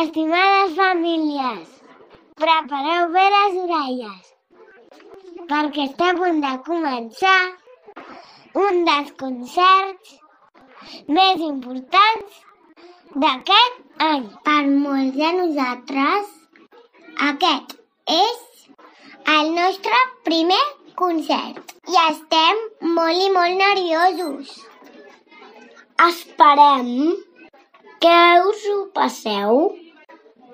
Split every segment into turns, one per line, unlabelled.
Estimades famílies, prepareu bé les orelles, perquè està a punt de començar un dels concerts més importants d'aquest any. Per molts de nosaltres, aquest és el nostre primer concert i estem molt i molt nerviosos. Esperem que us ho passeu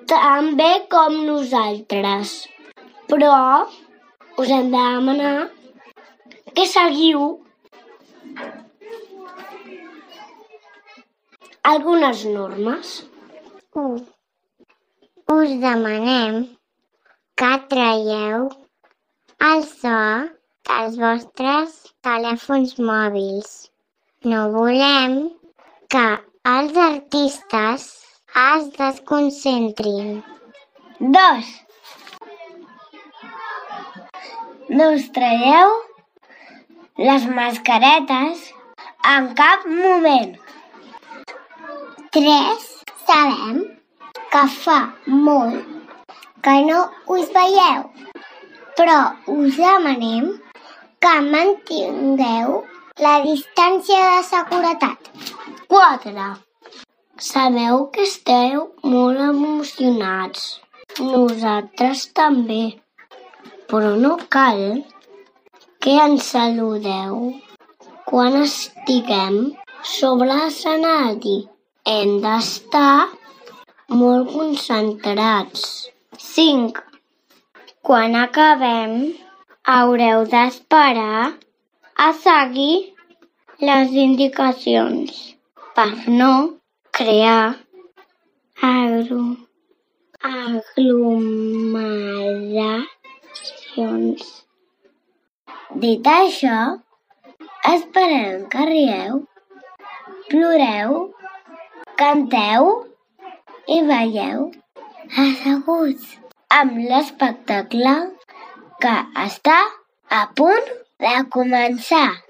tan bé com nosaltres, però us hem de demanar que seguiu algunes normes. 1. Us demanem que traieu el so dels vostres telèfons mòbils. No volem que els artistes es desconcentrin. 2. No us traieu les mascaretes en cap moment. 3. Sabem que fa molt que no us veieu, però us demanem que mantingueu la distància de seguretat. 4. Sabeu que esteu molt emocionats. Nosaltres també. Però no cal que ens saludeu quan estiguem sobre l'escenari. Hem d'estar molt concentrats. 5. Quan acabem, haureu d'esperar a seguir les indicacions per no crear agro, aglomeracions. Dit això, esperem que rieu, ploreu, canteu i veieu asseguts amb l'espectacle que està a punt de començar.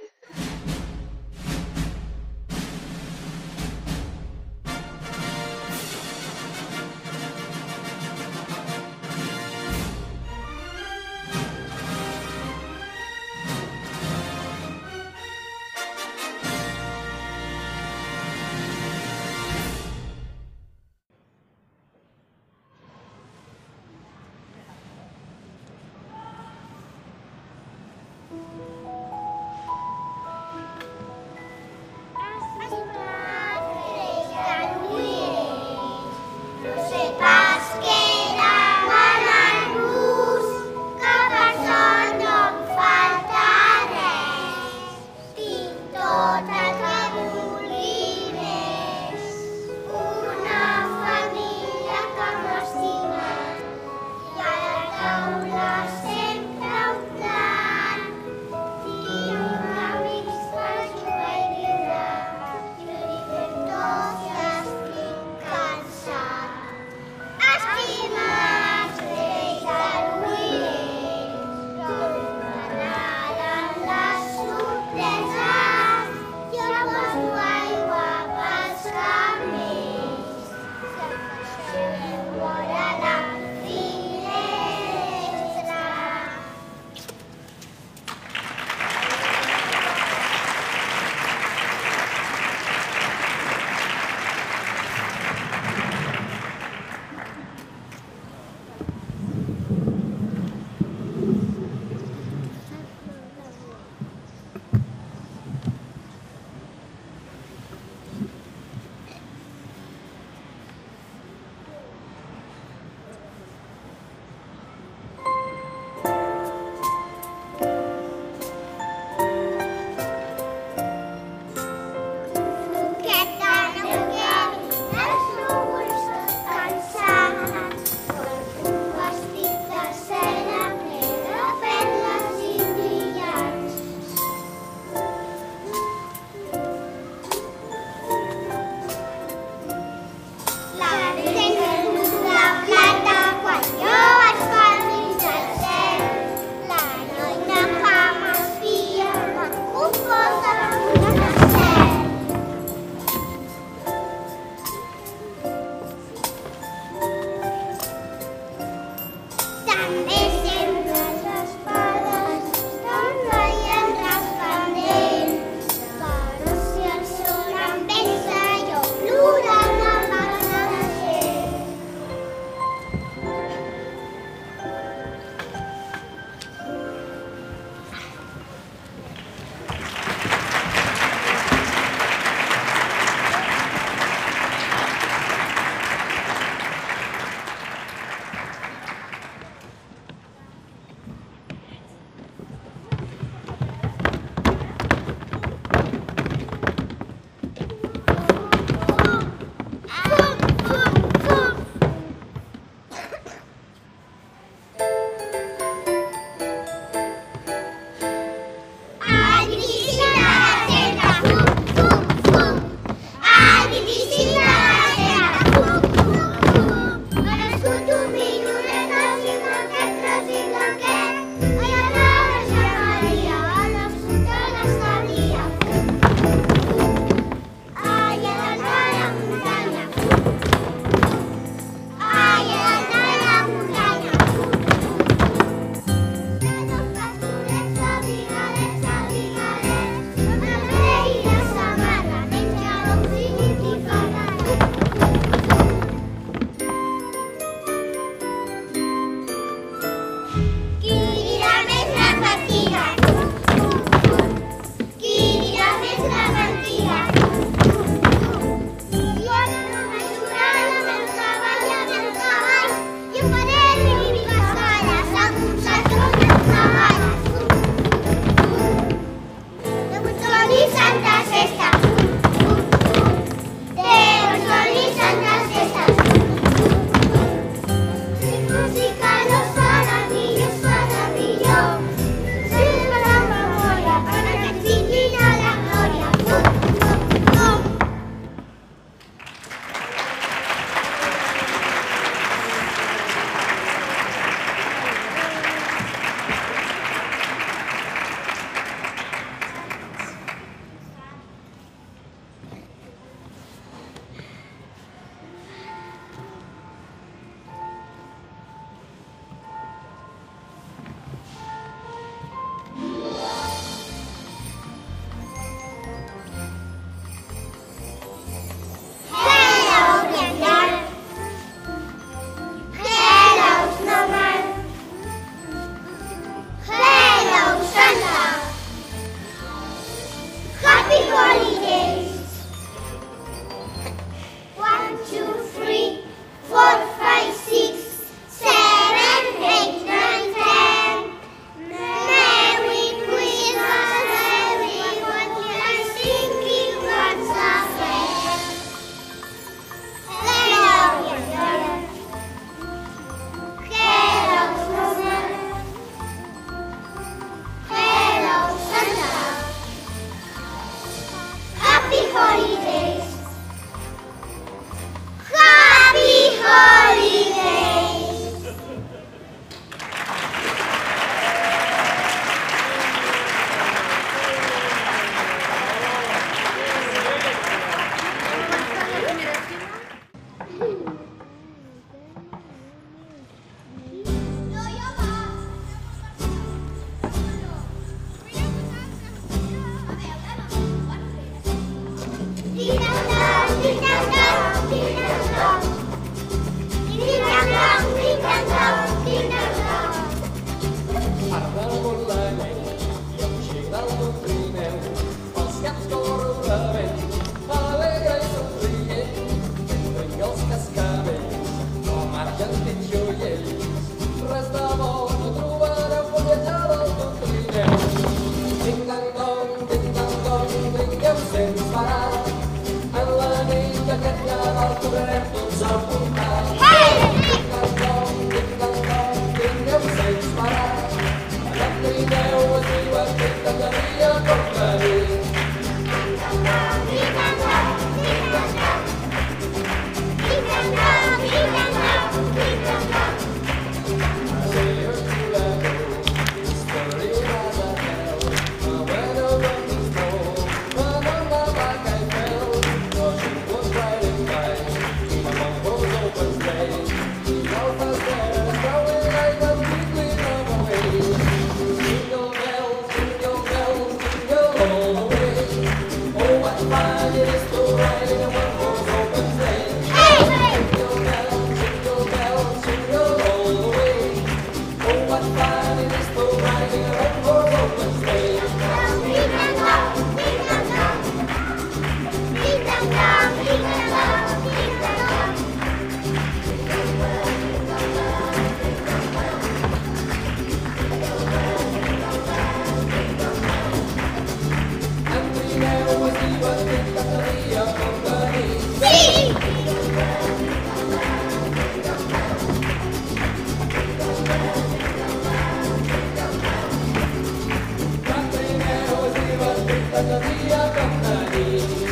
D'aquest Nadal tornarem tots a En Trineu